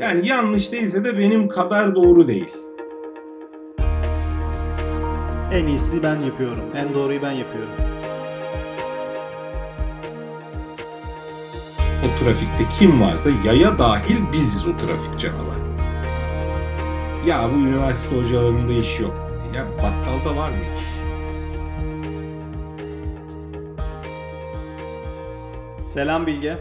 Yani yanlış değilse de benim kadar doğru değil. En iyisini ben yapıyorum. En doğruyu ben yapıyorum. O trafikte kim varsa yaya dahil biziz o trafik canavar. Ya bu üniversite hocalarında iş yok. Ya bakkalda var mı iş? Selam Bilge.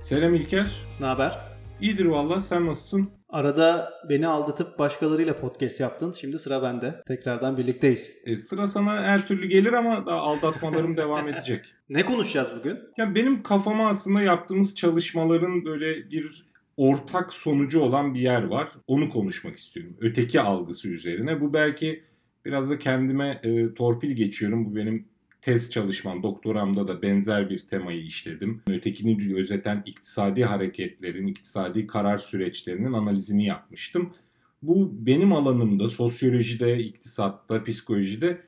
Selam İlker. Ne haber? İyidir valla sen nasılsın? Arada beni aldatıp başkalarıyla podcast yaptın. Şimdi sıra bende. Tekrardan birlikteyiz. E, sıra sana her türlü gelir ama daha aldatmalarım devam edecek. Ne konuşacağız bugün? Ya benim kafama aslında yaptığımız çalışmaların böyle bir ortak sonucu olan bir yer var. Onu konuşmak istiyorum. Öteki algısı üzerine. Bu belki biraz da kendime e, torpil geçiyorum. Bu benim tez çalışmam, doktoramda da benzer bir temayı işledim. Ötekini gözeten iktisadi hareketlerin, iktisadi karar süreçlerinin analizini yapmıştım. Bu benim alanımda, sosyolojide, iktisatta, psikolojide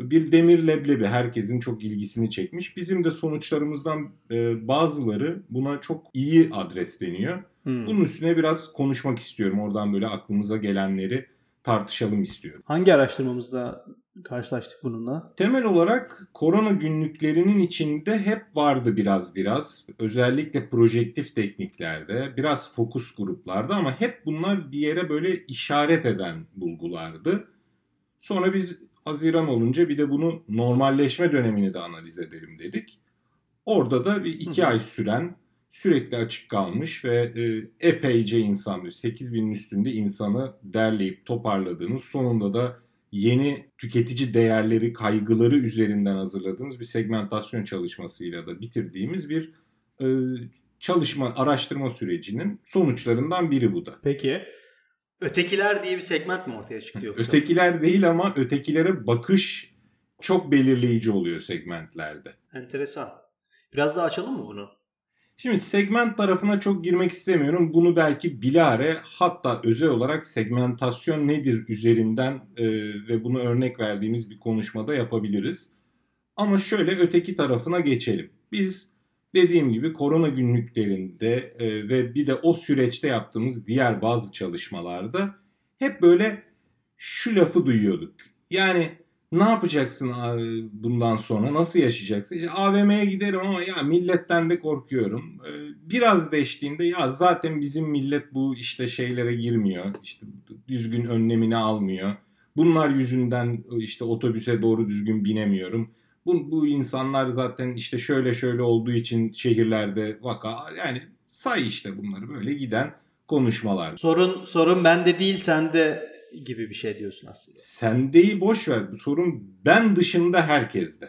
bir demir leblebi herkesin çok ilgisini çekmiş. Bizim de sonuçlarımızdan e, bazıları buna çok iyi adresleniyor. Hmm. Bunun üstüne biraz konuşmak istiyorum. Oradan böyle aklımıza gelenleri tartışalım istiyorum. Hangi araştırmamızda karşılaştık bununla? Temel olarak korona günlüklerinin içinde hep vardı biraz biraz. Özellikle projektif tekniklerde, biraz fokus gruplarda ama hep bunlar bir yere böyle işaret eden bulgulardı. Sonra biz Haziran olunca bir de bunu normalleşme dönemini de analiz edelim dedik. Orada da bir iki ay süren sürekli açık kalmış ve e, epeyce insan, 8 binin üstünde insanı derleyip toparladığınız sonunda da yeni tüketici değerleri, kaygıları üzerinden hazırladığımız bir segmentasyon çalışmasıyla da bitirdiğimiz bir e, çalışma, araştırma sürecinin sonuçlarından biri bu da. Peki ötekiler diye bir segment mi ortaya çıktı yoksa? Ötekiler değil ama ötekilere bakış çok belirleyici oluyor segmentlerde. Enteresan. Biraz daha açalım mı bunu? Şimdi segment tarafına çok girmek istemiyorum. Bunu belki bilare hatta özel olarak segmentasyon nedir üzerinden e, ve bunu örnek verdiğimiz bir konuşmada yapabiliriz. Ama şöyle öteki tarafına geçelim. Biz dediğim gibi korona günlüklerinde e, ve bir de o süreçte yaptığımız diğer bazı çalışmalarda hep böyle şu lafı duyuyorduk. Yani ne yapacaksın bundan sonra? Nasıl yaşayacaksın? İşte AVM'ye giderim ama ya milletten de korkuyorum. Ee, biraz değiştiğinde ya zaten bizim millet bu işte şeylere girmiyor. İşte düzgün önlemini almıyor. Bunlar yüzünden işte otobüse doğru düzgün binemiyorum. Bu, bu insanlar zaten işte şöyle şöyle olduğu için şehirlerde vaka yani say işte bunları böyle giden konuşmalar. Sorun sorun bende değil sende gibi bir şey diyorsun aslında. Sendeyi boş ver. Bu sorun ben dışında herkeste.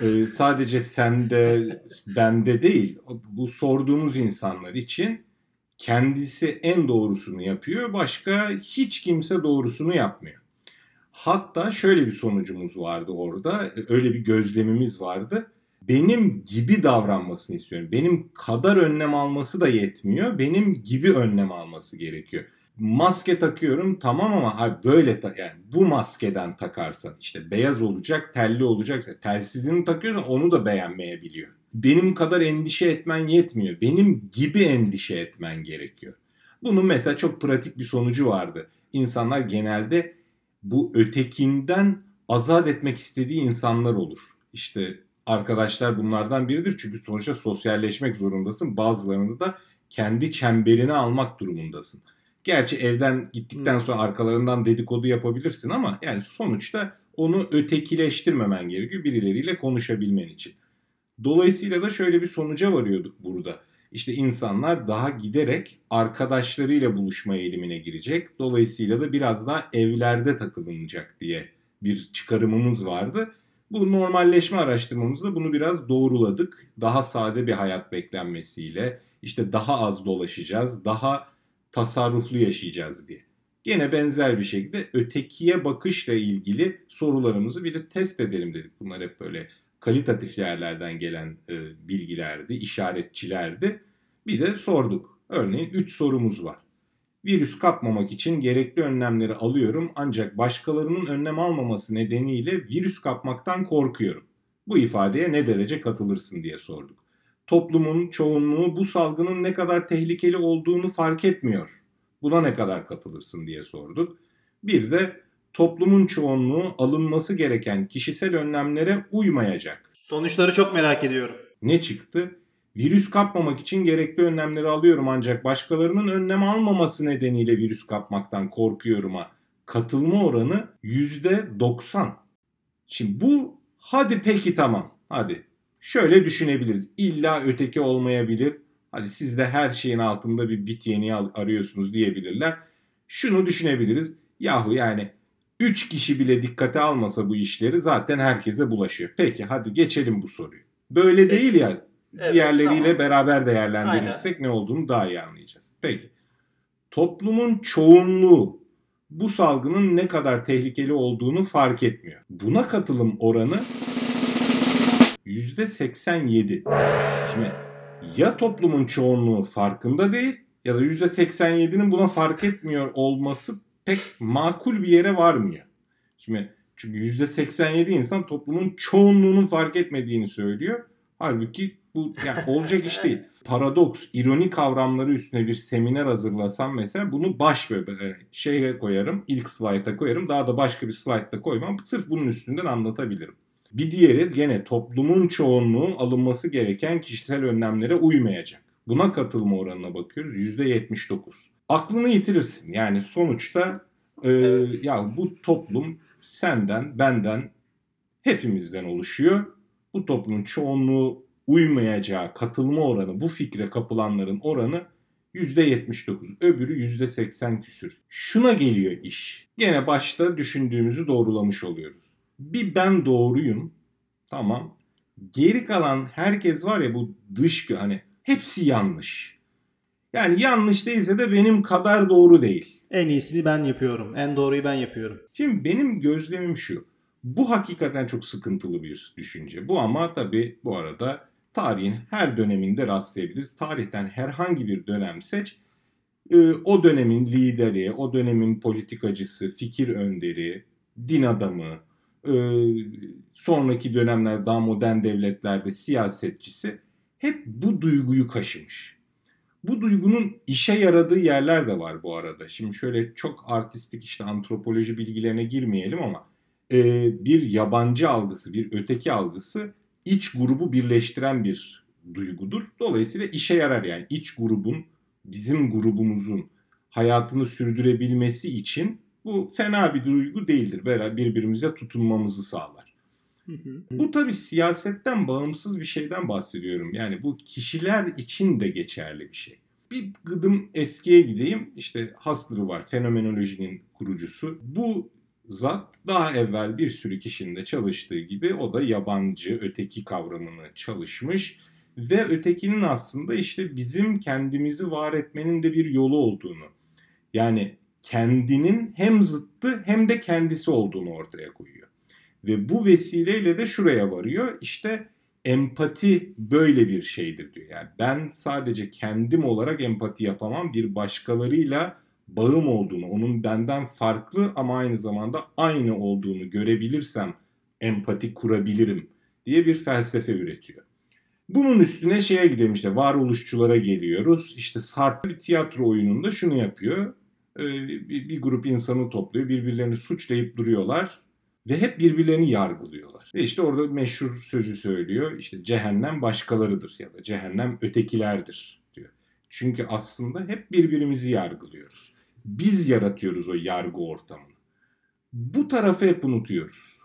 Ee, sadece sende, bende değil. Bu sorduğumuz insanlar için kendisi en doğrusunu yapıyor. Başka hiç kimse doğrusunu yapmıyor. Hatta şöyle bir sonucumuz vardı orada. Öyle bir gözlemimiz vardı. Benim gibi davranmasını istiyorum. Benim kadar önlem alması da yetmiyor. Benim gibi önlem alması gerekiyor maske takıyorum tamam ama abi böyle ta- yani bu maskeden takarsan işte beyaz olacak, telli olacak. Telsizini takıyorsan onu da beğenmeyebiliyor. Benim kadar endişe etmen yetmiyor. Benim gibi endişe etmen gerekiyor. Bunun mesela çok pratik bir sonucu vardı. İnsanlar genelde bu ötekinden azat etmek istediği insanlar olur. İşte arkadaşlar bunlardan biridir. Çünkü sonuçta sosyalleşmek zorundasın. Bazılarında da kendi çemberini almak durumundasın. Gerçi evden gittikten sonra arkalarından dedikodu yapabilirsin ama yani sonuçta onu ötekileştirmemen gerekiyor birileriyle konuşabilmen için. Dolayısıyla da şöyle bir sonuca varıyorduk burada. İşte insanlar daha giderek arkadaşlarıyla buluşma eğilimine girecek. Dolayısıyla da biraz daha evlerde takılınacak diye bir çıkarımımız vardı. Bu normalleşme araştırmamızda bunu biraz doğruladık. Daha sade bir hayat beklenmesiyle işte daha az dolaşacağız, daha tasarruflu yaşayacağız diye. Gene benzer bir şekilde ötekiye bakışla ilgili sorularımızı bir de test edelim dedik. Bunlar hep böyle kalitatif yerlerden gelen e, bilgilerdi, işaretçilerdi. Bir de sorduk. Örneğin 3 sorumuz var. Virüs kapmamak için gerekli önlemleri alıyorum ancak başkalarının önlem almaması nedeniyle virüs kapmaktan korkuyorum. Bu ifadeye ne derece katılırsın diye sorduk toplumun çoğunluğu bu salgının ne kadar tehlikeli olduğunu fark etmiyor Buna ne kadar katılırsın diye sorduk. Bir de toplumun çoğunluğu alınması gereken kişisel önlemlere uymayacak. Sonuçları çok merak ediyorum. Ne çıktı? Virüs kapmamak için gerekli önlemleri alıyorum ancak başkalarının önlem almaması nedeniyle virüs kapmaktan korkuyorum'a katılma oranı %90. Şimdi bu hadi peki tamam hadi şöyle düşünebiliriz. İlla öteki olmayabilir. Hadi siz de her şeyin altında bir bit yeni arıyorsunuz diyebilirler. Şunu düşünebiliriz. Yahu yani 3 kişi bile dikkate almasa bu işleri zaten herkese bulaşıyor. Peki hadi geçelim bu soruyu. Böyle değil ya. Evet, diğerleriyle tamam. beraber değerlendirirsek Aynen. ne olduğunu daha iyi anlayacağız. Peki. Toplumun çoğunluğu bu salgının ne kadar tehlikeli olduğunu fark etmiyor. Buna katılım oranı %87. Şimdi ya toplumun çoğunluğu farkında değil ya da %87'nin buna fark etmiyor olması pek makul bir yere varmıyor. Şimdi çünkü %87 insan toplumun çoğunluğunun fark etmediğini söylüyor. Halbuki bu yani olacak iş değil. Paradoks, ironi kavramları üstüne bir seminer hazırlasam mesela bunu baş böyle şeye koyarım. ilk slayta koyarım. Daha da başka bir slaytta koymam. Sırf bunun üstünden anlatabilirim. Bir diğeri gene toplumun çoğunluğu alınması gereken kişisel önlemlere uymayacak. Buna katılma oranına bakıyoruz. %79. Aklını yitirirsin. Yani sonuçta e, ya bu toplum senden, benden, hepimizden oluşuyor. Bu toplumun çoğunluğu uymayacağı katılma oranı, bu fikre kapılanların oranı %79. Öbürü %80 küsür. Şuna geliyor iş. Gene başta düşündüğümüzü doğrulamış oluyoruz. Bir ben doğruyum. Tamam. Geri kalan herkes var ya bu dış hani hepsi yanlış. Yani yanlış değilse de benim kadar doğru değil. En iyisini ben yapıyorum. En doğruyu ben yapıyorum. Şimdi benim gözlemim şu. Bu hakikaten çok sıkıntılı bir düşünce. Bu ama tabii bu arada tarihin her döneminde rastlayabiliriz. Tarihten herhangi bir dönem seç. Ee, o dönemin lideri, o dönemin politikacısı, fikir önderi, din adamı, sonraki dönemler daha modern devletlerde siyasetçisi hep bu duyguyu kaşımış. Bu duygunun işe yaradığı yerler de var bu arada. Şimdi şöyle çok artistik işte antropoloji bilgilerine girmeyelim ama e, bir yabancı algısı, bir öteki algısı iç grubu birleştiren bir duygudur. Dolayısıyla işe yarar yani iç grubun, bizim grubumuzun hayatını sürdürebilmesi için bu fena bir duygu değildir. Böyle birbirimize tutunmamızı sağlar. Bu tabii siyasetten bağımsız bir şeyden bahsediyorum. Yani bu kişiler için de geçerli bir şey. Bir gıdım eskiye gideyim. İşte Hustler var, fenomenolojinin kurucusu. Bu zat daha evvel bir sürü kişinin de çalıştığı gibi o da yabancı, öteki kavramını çalışmış ve ötekinin aslında işte bizim kendimizi var etmenin de bir yolu olduğunu yani kendinin hem zıttı hem de kendisi olduğunu ortaya koyuyor. Ve bu vesileyle de şuraya varıyor. İşte empati böyle bir şeydir diyor. Yani ben sadece kendim olarak empati yapamam. Bir başkalarıyla bağım olduğunu, onun benden farklı ama aynı zamanda aynı olduğunu görebilirsem empati kurabilirim diye bir felsefe üretiyor. Bunun üstüne şeye gidelim işte varoluşçulara geliyoruz. İşte Sartre bir tiyatro oyununda şunu yapıyor. Ee, bir, grup insanı topluyor. Birbirlerini suçlayıp duruyorlar. Ve hep birbirlerini yargılıyorlar. Ve işte orada meşhur sözü söylüyor. İşte cehennem başkalarıdır ya da cehennem ötekilerdir diyor. Çünkü aslında hep birbirimizi yargılıyoruz. Biz yaratıyoruz o yargı ortamını. Bu tarafı hep unutuyoruz.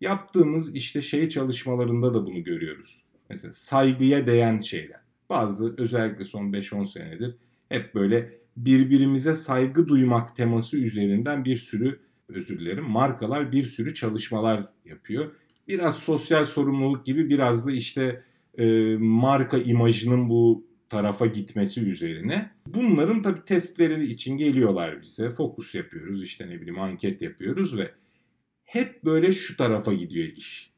Yaptığımız işte şey çalışmalarında da bunu görüyoruz. Mesela saygıya değen şeyler. Bazı özellikle son 5-10 senedir hep böyle birbirimize saygı duymak teması üzerinden bir sürü özür dilerim markalar bir sürü çalışmalar yapıyor. Biraz sosyal sorumluluk gibi biraz da işte e, marka imajının bu tarafa gitmesi üzerine. Bunların tabii testleri için geliyorlar bize. Fokus yapıyoruz işte ne bileyim anket yapıyoruz ve hep böyle şu tarafa gidiyor iş.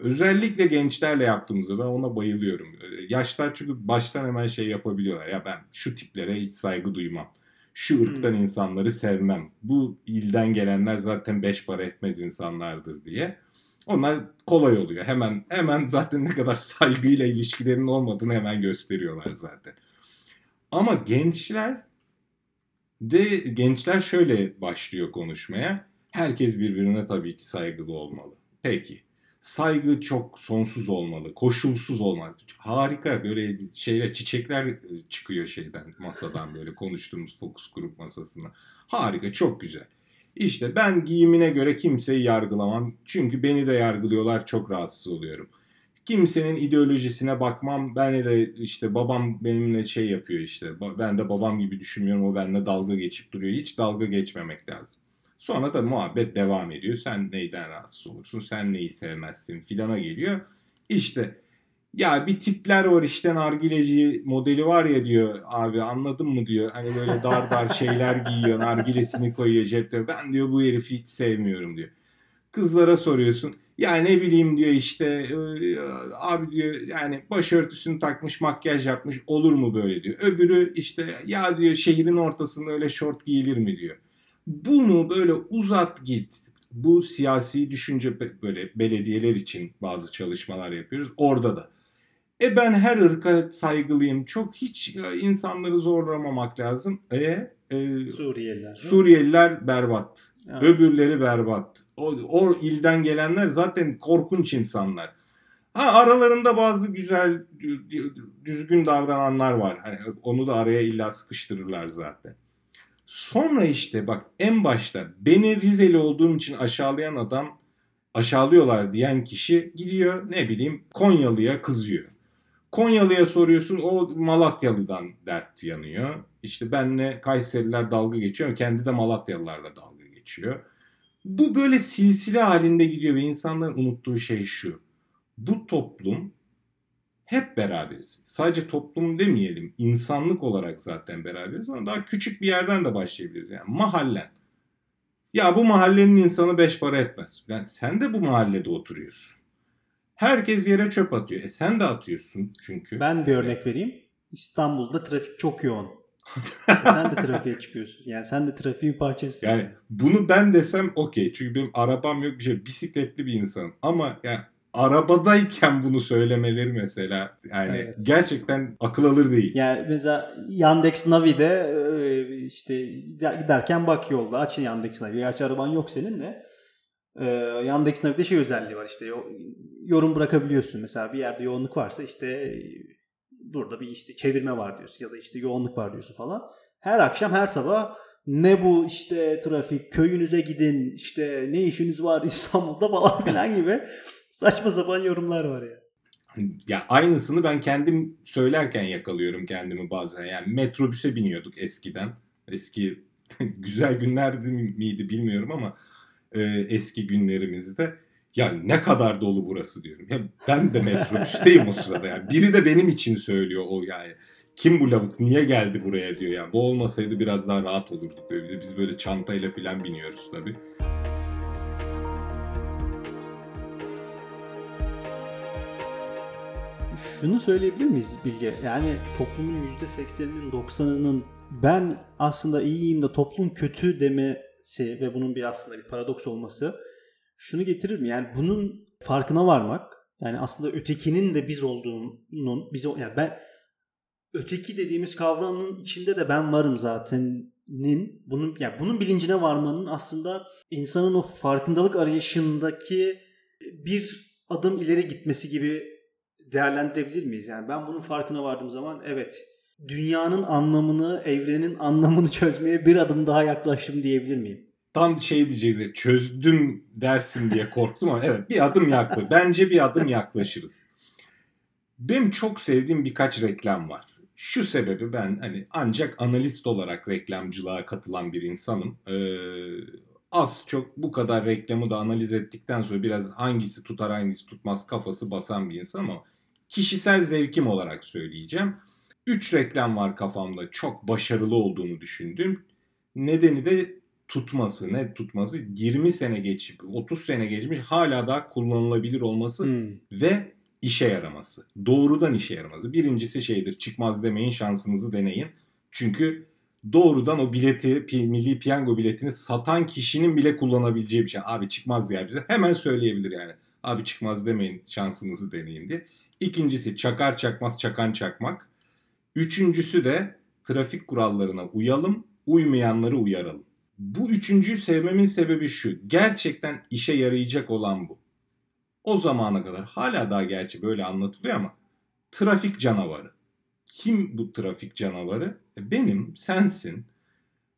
Özellikle gençlerle yaptığımızda ben ona bayılıyorum. Yaşlar çünkü baştan hemen şey yapabiliyorlar. Ya ben şu tiplere hiç saygı duymam. Şu ırktan hmm. insanları sevmem. Bu ilden gelenler zaten beş para etmez insanlardır diye. Onlar kolay oluyor. Hemen hemen zaten ne kadar saygıyla ilişkilerinin olmadığını hemen gösteriyorlar zaten. Ama gençler De gençler şöyle başlıyor konuşmaya. Herkes birbirine tabii ki saygılı olmalı. Peki. Saygı çok sonsuz olmalı, koşulsuz olmalı. Harika böyle şeyler, çiçekler çıkıyor şeyden, masadan böyle konuştuğumuz fokus grup masasına. Harika, çok güzel. İşte ben giyimine göre kimseyi yargılamam. Çünkü beni de yargılıyorlar, çok rahatsız oluyorum. Kimsenin ideolojisine bakmam. Ben de işte babam benimle şey yapıyor işte. Ben de babam gibi düşünmüyorum. O benimle dalga geçip duruyor. Hiç dalga geçmemek lazım. Sonra da muhabbet devam ediyor. Sen neyden rahatsız olursun? Sen neyi sevmezsin? Filana geliyor. İşte ya bir tipler var işte nargileci modeli var ya diyor abi anladın mı diyor. Hani böyle dar dar şeyler giyiyor nargilesini koyuyor cepte. Ben diyor bu herifi hiç sevmiyorum diyor. Kızlara soruyorsun. Ya ne bileyim diyor işte abi diyor yani başörtüsünü takmış makyaj yapmış olur mu böyle diyor. Öbürü işte ya diyor şehrin ortasında öyle şort giyilir mi diyor. Bunu böyle uzat git. Bu siyasi düşünce böyle belediyeler için bazı çalışmalar yapıyoruz. Orada da. E ben her ırka saygılıyım. Çok hiç e, insanları zorlamamak lazım. E, e Suriyeliler. Suriyeliler berbat. Evet. Öbürleri berbat. O, o ilden gelenler zaten korkunç insanlar. Ha aralarında bazı güzel düzgün davrananlar var. Hani onu da araya illa sıkıştırırlar zaten. Sonra işte bak en başta beni Rizeli olduğum için aşağılayan adam aşağılıyorlar diyen kişi gidiyor ne bileyim Konyalı'ya kızıyor. Konyalı'ya soruyorsun o Malatyalı'dan dert yanıyor. İşte benle Kayseriler dalga geçiyor kendi de Malatyalılarla dalga geçiyor. Bu böyle silsile halinde gidiyor ve insanların unuttuğu şey şu. Bu toplum hep beraberiz. Sadece toplum demeyelim, insanlık olarak zaten beraberiz ama daha küçük bir yerden de başlayabiliriz. Yani mahallen. Ya bu mahallenin insanı beş para etmez. Yani sen de bu mahallede oturuyorsun. Herkes yere çöp atıyor. E sen de atıyorsun çünkü. Ben bir örnek vereyim. İstanbul'da trafik çok yoğun. e sen de trafiğe çıkıyorsun. Yani sen de trafiğin parçasısın. Yani bunu ben desem okey. Çünkü benim arabam yok bir şey. Bisikletli bir insanım. Ama yani arabadayken bunu söylemeleri mesela yani evet. gerçekten akıl alır değil. Yani mesela Yandex Navi'de e, işte giderken bak yolda aç Yandex Navi. Gerçi araban yok senin de. Ee, Yandex Navi'de şey özelliği var işte yorum bırakabiliyorsun. Mesela bir yerde yoğunluk varsa işte burada bir işte çevirme var diyorsun ya da işte yoğunluk var diyorsun falan. Her akşam her sabah ne bu işte trafik köyünüze gidin işte ne işiniz var İstanbul'da falan filan gibi Saçma sapan yorumlar var ya. Ya aynısını ben kendim söylerken yakalıyorum kendimi bazen. Yani metrobüse biniyorduk eskiden. Eski güzel günlerdi miydi bilmiyorum ama e, eski günlerimizde ya ne kadar dolu burası diyorum. Ya ben de metrobüsteyim o sırada yani. Biri de benim için söylüyor o yani. Kim bu lavuk niye geldi buraya diyor yani. Bu olmasaydı biraz daha rahat olurduk. Böyle biz böyle çantayla falan biniyoruz tabii. Şunu söyleyebilir miyiz Bilge? Yani toplumun %80'inin 90'ının ben aslında iyiyim de toplum kötü demesi ve bunun bir aslında bir paradoks olması şunu getirir mi? Yani bunun farkına varmak yani aslında ötekinin de biz olduğunun biz yani ben öteki dediğimiz kavramın içinde de ben varım zatenin bunun yani bunun bilincine varmanın aslında insanın o farkındalık arayışındaki bir adım ileri gitmesi gibi değerlendirebilir miyiz? Yani ben bunun farkına vardığım zaman evet dünyanın anlamını, evrenin anlamını çözmeye bir adım daha yaklaştım diyebilir miyim? Tam şey diyeceğiz, çözdüm dersin diye korktum ama evet bir adım yaklaş. Bence bir adım yaklaşırız. Benim çok sevdiğim birkaç reklam var. Şu sebebi ben hani ancak analist olarak reklamcılığa katılan bir insanım. Ee, az çok bu kadar reklamı da analiz ettikten sonra biraz hangisi tutar hangisi tutmaz kafası basan bir insan ama kişisel zevkim olarak söyleyeceğim. 3 reklam var kafamda çok başarılı olduğunu düşündüğüm. Nedeni de tutması, ne tutması 20 sene geçip 30 sene geçmiş hala daha kullanılabilir olması hmm. ve işe yaraması. Doğrudan işe yaraması. Birincisi şeydir çıkmaz demeyin şansınızı deneyin. Çünkü doğrudan o bileti, milli piyango biletini satan kişinin bile kullanabileceği bir şey. Abi çıkmaz ya bize hemen söyleyebilir yani. Abi çıkmaz demeyin şansınızı deneyin diye. İkincisi çakar çakmaz çakan çakmak. Üçüncüsü de trafik kurallarına uyalım uymayanları uyaralım. Bu üçüncüyü sevmemin sebebi şu. Gerçekten işe yarayacak olan bu. O zamana kadar hala daha gerçi böyle anlatılıyor ama trafik canavarı. Kim bu trafik canavarı? E, benim, sensin.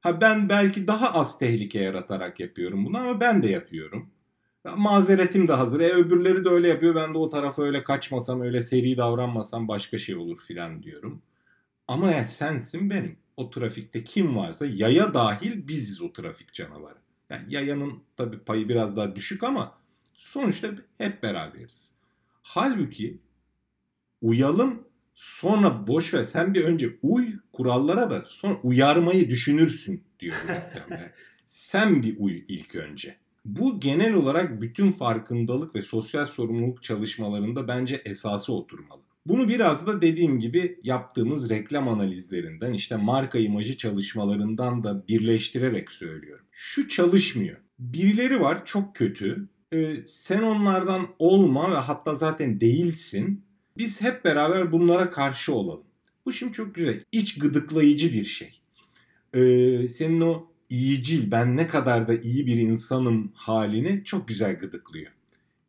Ha ben belki daha az tehlike yaratarak yapıyorum bunu ama ben de yapıyorum. Mazeretim de hazır. E öbürleri de öyle yapıyor. Ben de o tarafa öyle kaçmasam, öyle seri davranmasam başka şey olur filan diyorum. Ama yani sensin benim. O trafikte kim varsa yaya dahil biziz o trafik canavarı. Yani yayanın tabii payı biraz daha düşük ama sonuçta hep beraberiz. Halbuki uyalım sonra boş ver. Sen bir önce uy kurallara da sonra uyarmayı düşünürsün diyor Sen bir uy ilk önce. Bu genel olarak bütün farkındalık ve sosyal sorumluluk çalışmalarında bence esası oturmalı. Bunu biraz da dediğim gibi yaptığımız reklam analizlerinden işte marka imajı çalışmalarından da birleştirerek söylüyorum. Şu çalışmıyor. Birileri var çok kötü. Ee, sen onlardan olma ve hatta zaten değilsin. Biz hep beraber bunlara karşı olalım. Bu şimdi çok güzel. İç gıdıklayıcı bir şey. Ee, senin o iyicil, ben ne kadar da iyi bir insanım halini çok güzel gıdıklıyor.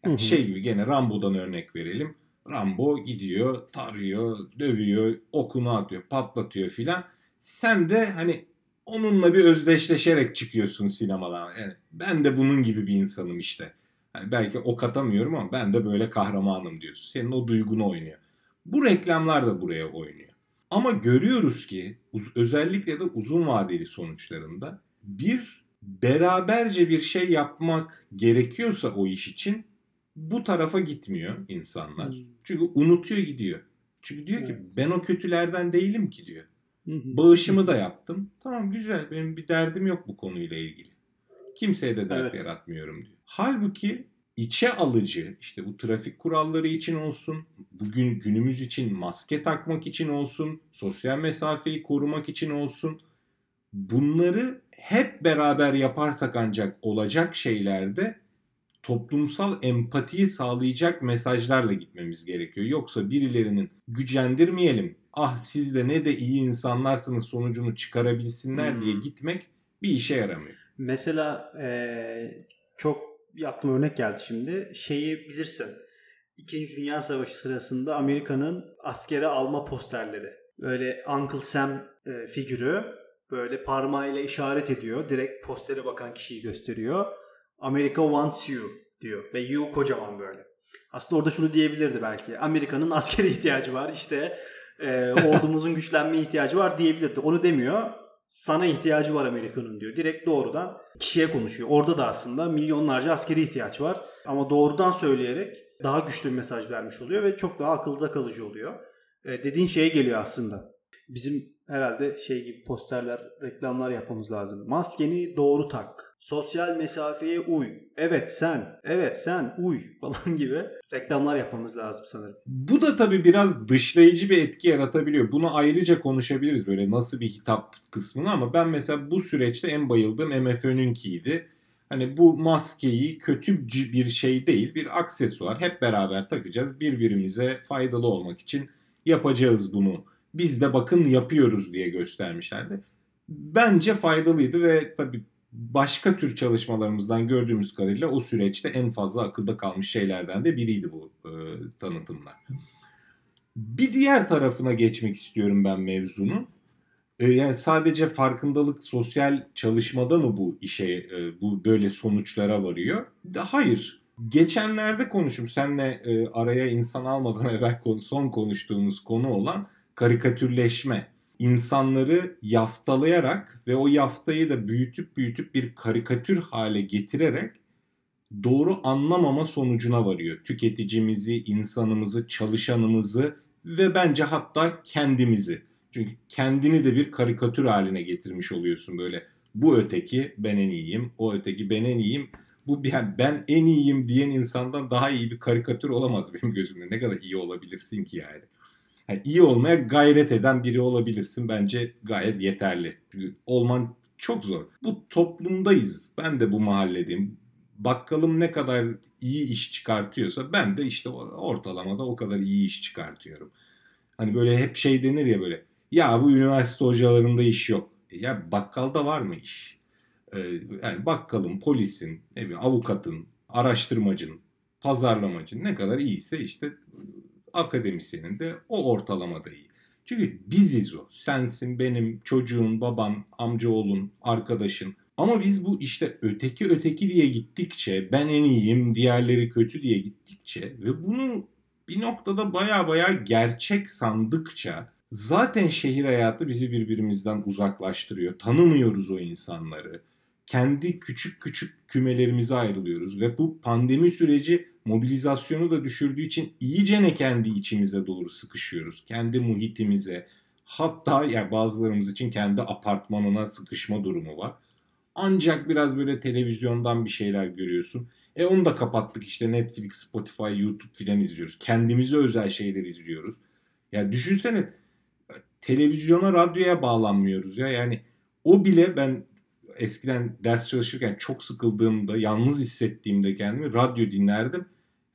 Yani şey gibi gene Rambo'dan örnek verelim. Rambo gidiyor, tarıyor, dövüyor, okunu atıyor, patlatıyor filan. Sen de hani onunla bir özdeşleşerek çıkıyorsun sinemadan. Yani ben de bunun gibi bir insanım işte. Yani belki ok atamıyorum ama ben de böyle kahramanım diyorsun. Senin o duygunu oynuyor. Bu reklamlar da buraya oynuyor. Ama görüyoruz ki özellikle de uzun vadeli sonuçlarında bir beraberce bir şey yapmak gerekiyorsa o iş için bu tarafa gitmiyor insanlar. Hmm. Çünkü unutuyor gidiyor. Çünkü diyor evet. ki ben o kötülerden değilim ki diyor. Bağışımı da yaptım. Tamam güzel benim bir derdim yok bu konuyla ilgili. Kimseye de dert evet. yaratmıyorum diyor. Halbuki içe alıcı işte bu trafik kuralları için olsun, bugün günümüz için maske takmak için olsun, sosyal mesafeyi korumak için olsun bunları hep beraber yaparsak ancak olacak şeylerde toplumsal empatiyi sağlayacak mesajlarla gitmemiz gerekiyor. Yoksa birilerinin gücendirmeyelim, ah siz de ne de iyi insanlarsınız sonucunu çıkarabilsinler hmm. diye gitmek bir işe yaramıyor. Mesela ee, çok aklıma örnek geldi şimdi. Şeyi bilirsin. İkinci Dünya Savaşı sırasında Amerika'nın askere alma posterleri. Böyle Uncle Sam e, figürü böyle parmağıyla işaret ediyor. Direkt postere bakan kişiyi gösteriyor. America wants you diyor. Ve you kocaman böyle. Aslında orada şunu diyebilirdi belki. Amerika'nın askere ihtiyacı var. İşte e, ordumuzun güçlenme ihtiyacı var diyebilirdi. Onu demiyor. Sana ihtiyacı var Amerika'nın diyor. Direkt doğrudan kişiye konuşuyor. Orada da aslında milyonlarca askeri ihtiyaç var. Ama doğrudan söyleyerek daha güçlü bir mesaj vermiş oluyor ve çok daha akılda kalıcı oluyor. E, dediğin şeye geliyor aslında. Bizim herhalde şey gibi posterler, reklamlar yapmamız lazım. Maskeni doğru tak. Sosyal mesafeye uy. Evet sen, evet sen uy falan gibi reklamlar yapmamız lazım sanırım. Bu da tabii biraz dışlayıcı bir etki yaratabiliyor. Bunu ayrıca konuşabiliriz böyle nasıl bir hitap kısmını ama ben mesela bu süreçte en bayıldığım MFÖ'nünkiydi. Hani bu maskeyi kötü bir şey değil, bir aksesuar. Hep beraber takacağız. Birbirimize faydalı olmak için yapacağız bunu biz de bakın yapıyoruz diye göstermişlerdi. Bence faydalıydı ve tabii başka tür çalışmalarımızdan gördüğümüz kadarıyla o süreçte en fazla akılda kalmış şeylerden de biriydi bu e, tanıtımlar. Bir diğer tarafına geçmek istiyorum ben mevzunun. E, yani sadece farkındalık sosyal çalışmada mı bu işe e, bu böyle sonuçlara varıyor? Hayır. Geçenlerde konuşum senle e, araya insan almadan evvel son konuştuğumuz konu olan karikatürleşme. insanları yaftalayarak ve o yaftayı da büyütüp büyütüp bir karikatür hale getirerek doğru anlamama sonucuna varıyor. Tüketicimizi, insanımızı, çalışanımızı ve bence hatta kendimizi. Çünkü kendini de bir karikatür haline getirmiş oluyorsun böyle. Bu öteki ben en iyiyim, o öteki ben en iyiyim. Bu yani ben en iyiyim diyen insandan daha iyi bir karikatür olamaz benim gözümde. Ne kadar iyi olabilirsin ki yani yani iyi olmaya gayret eden biri olabilirsin. Bence gayet yeterli. Çünkü olman çok zor. Bu toplumdayız. Ben de bu mahalledeyim. Bakkalım ne kadar iyi iş çıkartıyorsa ben de işte ortalamada o kadar iyi iş çıkartıyorum. Hani böyle hep şey denir ya böyle ya bu üniversite hocalarında iş yok. Ya bakkalda var mı iş? Ee, yani bakkalın, polisin, ne bileyim, avukatın, araştırmacının, pazarlamacının ne kadar iyiyse işte akademisyenin de o ortalamada iyi. Çünkü biziz o. Sensin, benim, çocuğun, baban, amcaoğlun, arkadaşın. Ama biz bu işte öteki öteki diye gittikçe, ben en iyiyim, diğerleri kötü diye gittikçe ve bunu bir noktada baya baya gerçek sandıkça zaten şehir hayatı bizi birbirimizden uzaklaştırıyor. Tanımıyoruz o insanları. Kendi küçük küçük kümelerimize ayrılıyoruz ve bu pandemi süreci mobilizasyonu da düşürdüğü için iyicene kendi içimize doğru sıkışıyoruz. Kendi muhitimize hatta ya yani bazılarımız için kendi apartmanına sıkışma durumu var. Ancak biraz böyle televizyondan bir şeyler görüyorsun. E onu da kapattık işte Netflix, Spotify, YouTube filan izliyoruz. Kendimize özel şeyler izliyoruz. Ya düşünsene televizyona, radyoya bağlanmıyoruz ya. Yani o bile ben eskiden ders çalışırken çok sıkıldığımda, yalnız hissettiğimde kendimi radyo dinlerdim.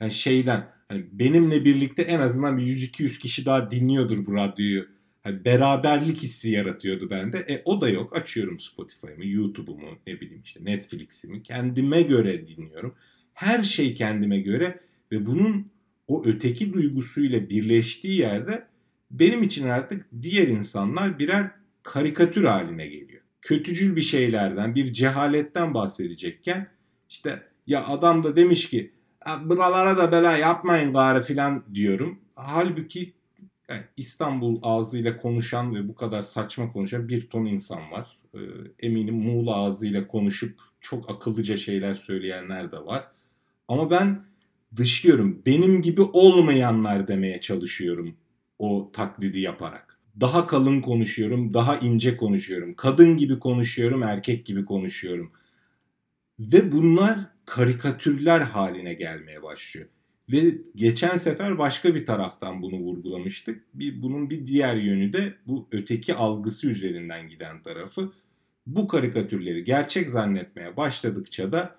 Yani şeyden hani benimle birlikte en azından bir 100-200 kişi daha dinliyordur bu radyoyu. Hani beraberlik hissi yaratıyordu bende. E o da yok. Açıyorum Spotify'ımı, YouTube'umu, ne bileyim işte Netflix'imi kendime göre dinliyorum. Her şey kendime göre ve bunun o öteki duygusuyla birleştiği yerde benim için artık diğer insanlar birer karikatür haline geliyor. Kötücül bir şeylerden, bir cehaletten bahsedecekken işte ya adam da demiş ki buralara da bela yapmayın gari filan diyorum. Halbuki yani İstanbul ağzıyla konuşan ve bu kadar saçma konuşan bir ton insan var. Ee, eminim Muğla ağzıyla konuşup çok akıllıca şeyler söyleyenler de var. Ama ben dışlıyorum. Benim gibi olmayanlar demeye çalışıyorum o taklidi yaparak. Daha kalın konuşuyorum, daha ince konuşuyorum. Kadın gibi konuşuyorum, erkek gibi konuşuyorum. Ve bunlar karikatürler haline gelmeye başlıyor. Ve geçen sefer başka bir taraftan bunu vurgulamıştık. Bir, bunun bir diğer yönü de bu öteki algısı üzerinden giden tarafı. Bu karikatürleri gerçek zannetmeye başladıkça da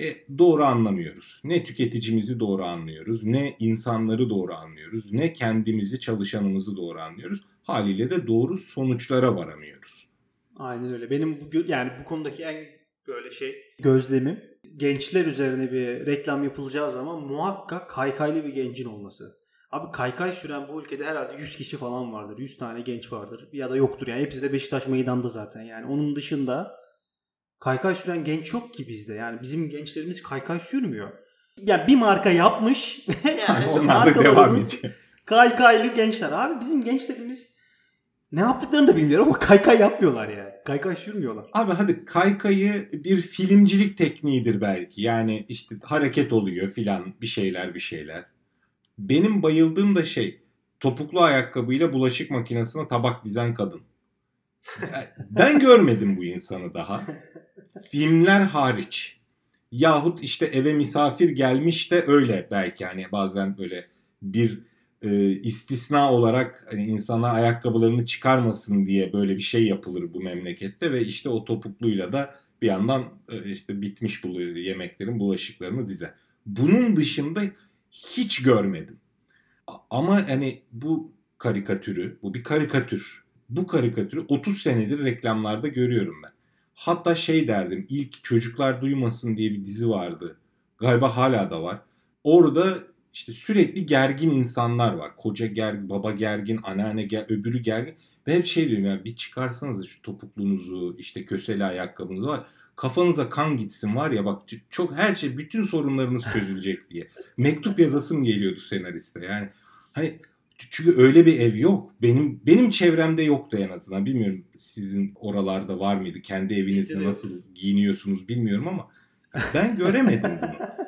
e, doğru anlamıyoruz. Ne tüketicimizi doğru anlıyoruz, ne insanları doğru anlıyoruz, ne kendimizi, çalışanımızı doğru anlıyoruz. Haliyle de doğru sonuçlara varamıyoruz. Aynen öyle. Benim bu, yani bu konudaki en böyle şey gözlemim gençler üzerine bir reklam yapılacağı zaman muhakkak kaykaylı bir gencin olması. Abi kaykay süren bu ülkede herhalde 100 kişi falan vardır. 100 tane genç vardır. Ya da yoktur yani. Hepsi de Beşiktaş meydanda zaten. Yani onun dışında kaykay süren genç yok ki bizde. Yani bizim gençlerimiz kaykay sürmüyor. Yani bir marka yapmış. yani Onlar da devam ediyor. Kaykaylı gençler. Abi bizim gençlerimiz ne yaptıklarını da bilmiyorum ama kaykay yapmıyorlar yani. Kaykay sürmüyorlar. Abi hadi kaykayı bir filmcilik tekniğidir belki. Yani işte hareket oluyor filan bir şeyler bir şeyler. Benim bayıldığım da şey topuklu ayakkabıyla bulaşık makinesine tabak dizen kadın. Ben görmedim bu insanı daha. Filmler hariç. Yahut işte eve misafir gelmiş de öyle belki hani bazen böyle bir e, istisna olarak hani insanlar ayakkabılarını çıkarmasın diye böyle bir şey yapılır bu memlekette ve işte o topukluyla da bir yandan e, işte bitmiş bu yemeklerin bulaşıklarını dize. Bunun dışında hiç görmedim. Ama hani bu karikatürü, bu bir karikatür. Bu karikatürü 30 senedir reklamlarda görüyorum ben. Hatta şey derdim, ilk Çocuklar Duymasın diye bir dizi vardı. Galiba hala da var. Orada işte sürekli gergin insanlar var. Koca gergin, baba gergin, anneanne gergin, öbürü gergin. Ben hep şey diyorum ya bir çıkarsanız şu topuklunuzu, işte köseli ayakkabınızı var. Kafanıza kan gitsin var ya bak çok her şey bütün sorunlarınız çözülecek diye. Mektup yazasım geliyordu senariste. Yani hani çünkü öyle bir ev yok. Benim benim çevremde yoktu en azından. Bilmiyorum sizin oralarda var mıydı? Kendi evinizde nasıl giyiniyorsunuz bilmiyorum ama ben göremedim bunu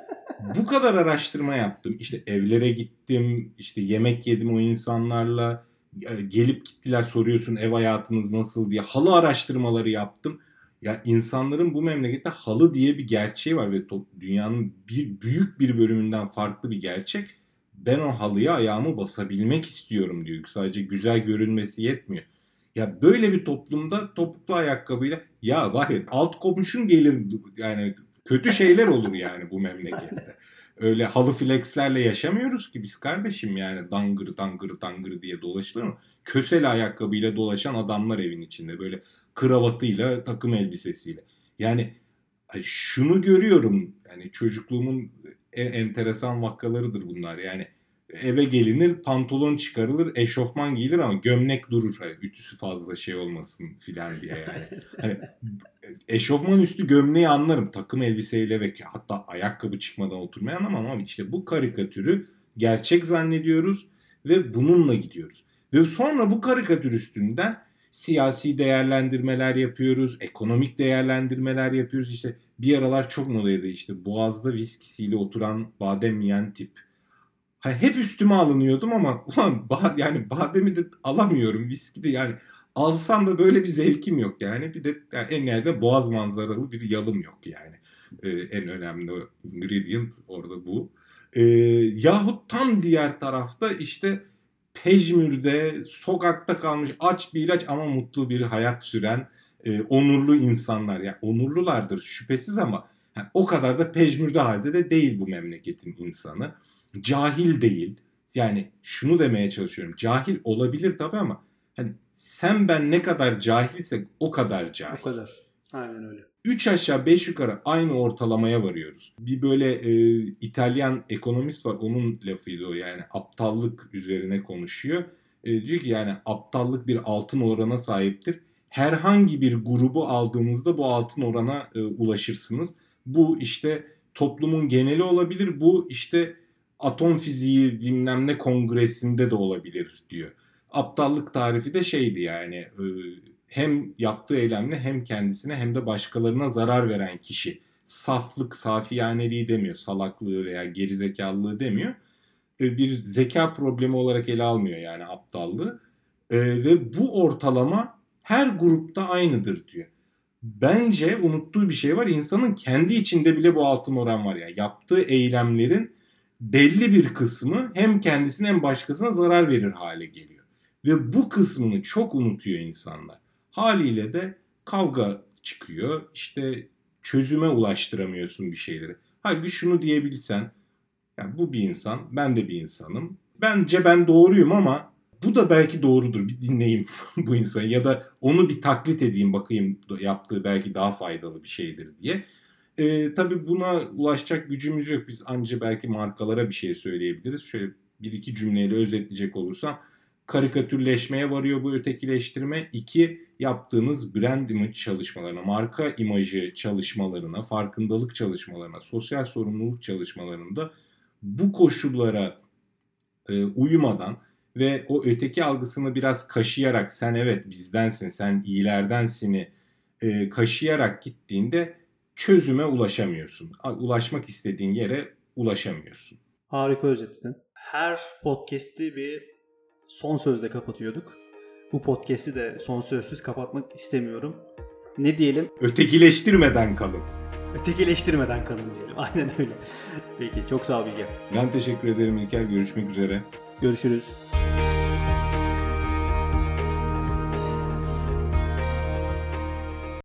bu kadar araştırma yaptım. İşte evlere gittim, işte yemek yedim o insanlarla. Gelip gittiler soruyorsun ev hayatınız nasıl diye. Halı araştırmaları yaptım. Ya insanların bu memlekette halı diye bir gerçeği var ve dünyanın bir büyük bir bölümünden farklı bir gerçek. Ben o halıya ayağımı basabilmek istiyorum diyor. Sadece güzel görünmesi yetmiyor. Ya böyle bir toplumda topuklu ayakkabıyla ya var ya alt komşun gelir yani kötü şeyler olur yani bu memlekette. öyle halı flexlerle yaşamıyoruz ki biz kardeşim yani dangır dangır dangır diye dolaşılır mı? Kösele ayakkabıyla dolaşan adamlar evin içinde böyle kravatıyla takım elbisesiyle. Yani şunu görüyorum yani çocukluğumun en enteresan vakalarıdır bunlar yani eve gelinir pantolon çıkarılır eşofman giyilir ama gömlek durur hani ütüsü fazla şey olmasın filan diye yani. hani eşofman üstü gömleği anlarım takım elbiseyle ve hatta ayakkabı çıkmadan oturmayı anlamam ama işte bu karikatürü gerçek zannediyoruz ve bununla gidiyoruz. Ve sonra bu karikatür üstünden siyasi değerlendirmeler yapıyoruz, ekonomik değerlendirmeler yapıyoruz. İşte bir aralar çok modaydı işte boğazda viskisiyle oturan badem yiyen tip hep üstüme alınıyordum ama ulan yani bademi de alamıyorum. Viski de yani alsam da böyle bir zevkim yok yani. Bir de yani en nihayetinde boğaz manzaralı bir yalım yok yani. Ee, en önemli ingredient orada bu. Ee, yahut tam diğer tarafta işte pejmürde sokakta kalmış aç bir ilaç ama mutlu bir hayat süren e, onurlu insanlar. Yani onurlulardır şüphesiz ama yani o kadar da pejmürde halde de değil bu memleketin insanı cahil değil. Yani şunu demeye çalışıyorum. Cahil olabilir tabii ama hani sen ben ne kadar cahilsek o kadar cahil. O kadar. Aynen öyle. 3 aşağı 5 yukarı aynı ortalamaya varıyoruz. Bir böyle e, İtalyan ekonomist var onun lafıydı o yani aptallık üzerine konuşuyor. E, diyor ki yani aptallık bir altın orana sahiptir. Herhangi bir grubu aldığınızda bu altın orana e, ulaşırsınız. Bu işte toplumun geneli olabilir. Bu işte atom fiziği bilmem ne kongresinde de olabilir diyor. Aptallık tarifi de şeydi yani e, hem yaptığı eylemle hem kendisine hem de başkalarına zarar veren kişi. Saflık, safiyaneliği demiyor, salaklığı veya gerizekalılığı demiyor. E, bir zeka problemi olarak ele almıyor yani aptallığı. E, ve bu ortalama her grupta aynıdır diyor. Bence unuttuğu bir şey var. İnsanın kendi içinde bile bu altın oran var ya. Yaptığı eylemlerin belli bir kısmı hem kendisine hem başkasına zarar verir hale geliyor. Ve bu kısmını çok unutuyor insanlar. Haliyle de kavga çıkıyor. İşte çözüme ulaştıramıyorsun bir şeyleri. Halbuki şunu diyebilsen, yani bu bir insan, ben de bir insanım. Bence ben doğruyum ama bu da belki doğrudur. Bir dinleyeyim bu insanı ya da onu bir taklit edeyim bakayım yaptığı belki daha faydalı bir şeydir diye. E, tabii buna ulaşacak gücümüz yok. Biz anca belki markalara bir şey söyleyebiliriz. Şöyle bir iki cümleyle özetleyecek olursam karikatürleşmeye varıyor bu ötekileştirme. İki, yaptığınız brand image çalışmalarına, marka imajı çalışmalarına, farkındalık çalışmalarına, sosyal sorumluluk çalışmalarında bu koşullara e, uyumadan ve o öteki algısını biraz kaşıyarak sen evet bizdensin, sen iyilerdensin'i e, kaşıyarak gittiğinde çözüme ulaşamıyorsun. Ulaşmak istediğin yere ulaşamıyorsun. Harika özetledin. Her podcast'i bir son sözle kapatıyorduk. Bu podcast'i de son sözsüz kapatmak istemiyorum. Ne diyelim? Ötekileştirmeden kalın. Ötekileştirmeden kalın diyelim. Aynen öyle. Peki çok sağ ol Bilge. Ben teşekkür ederim İlker. Görüşmek üzere. Görüşürüz.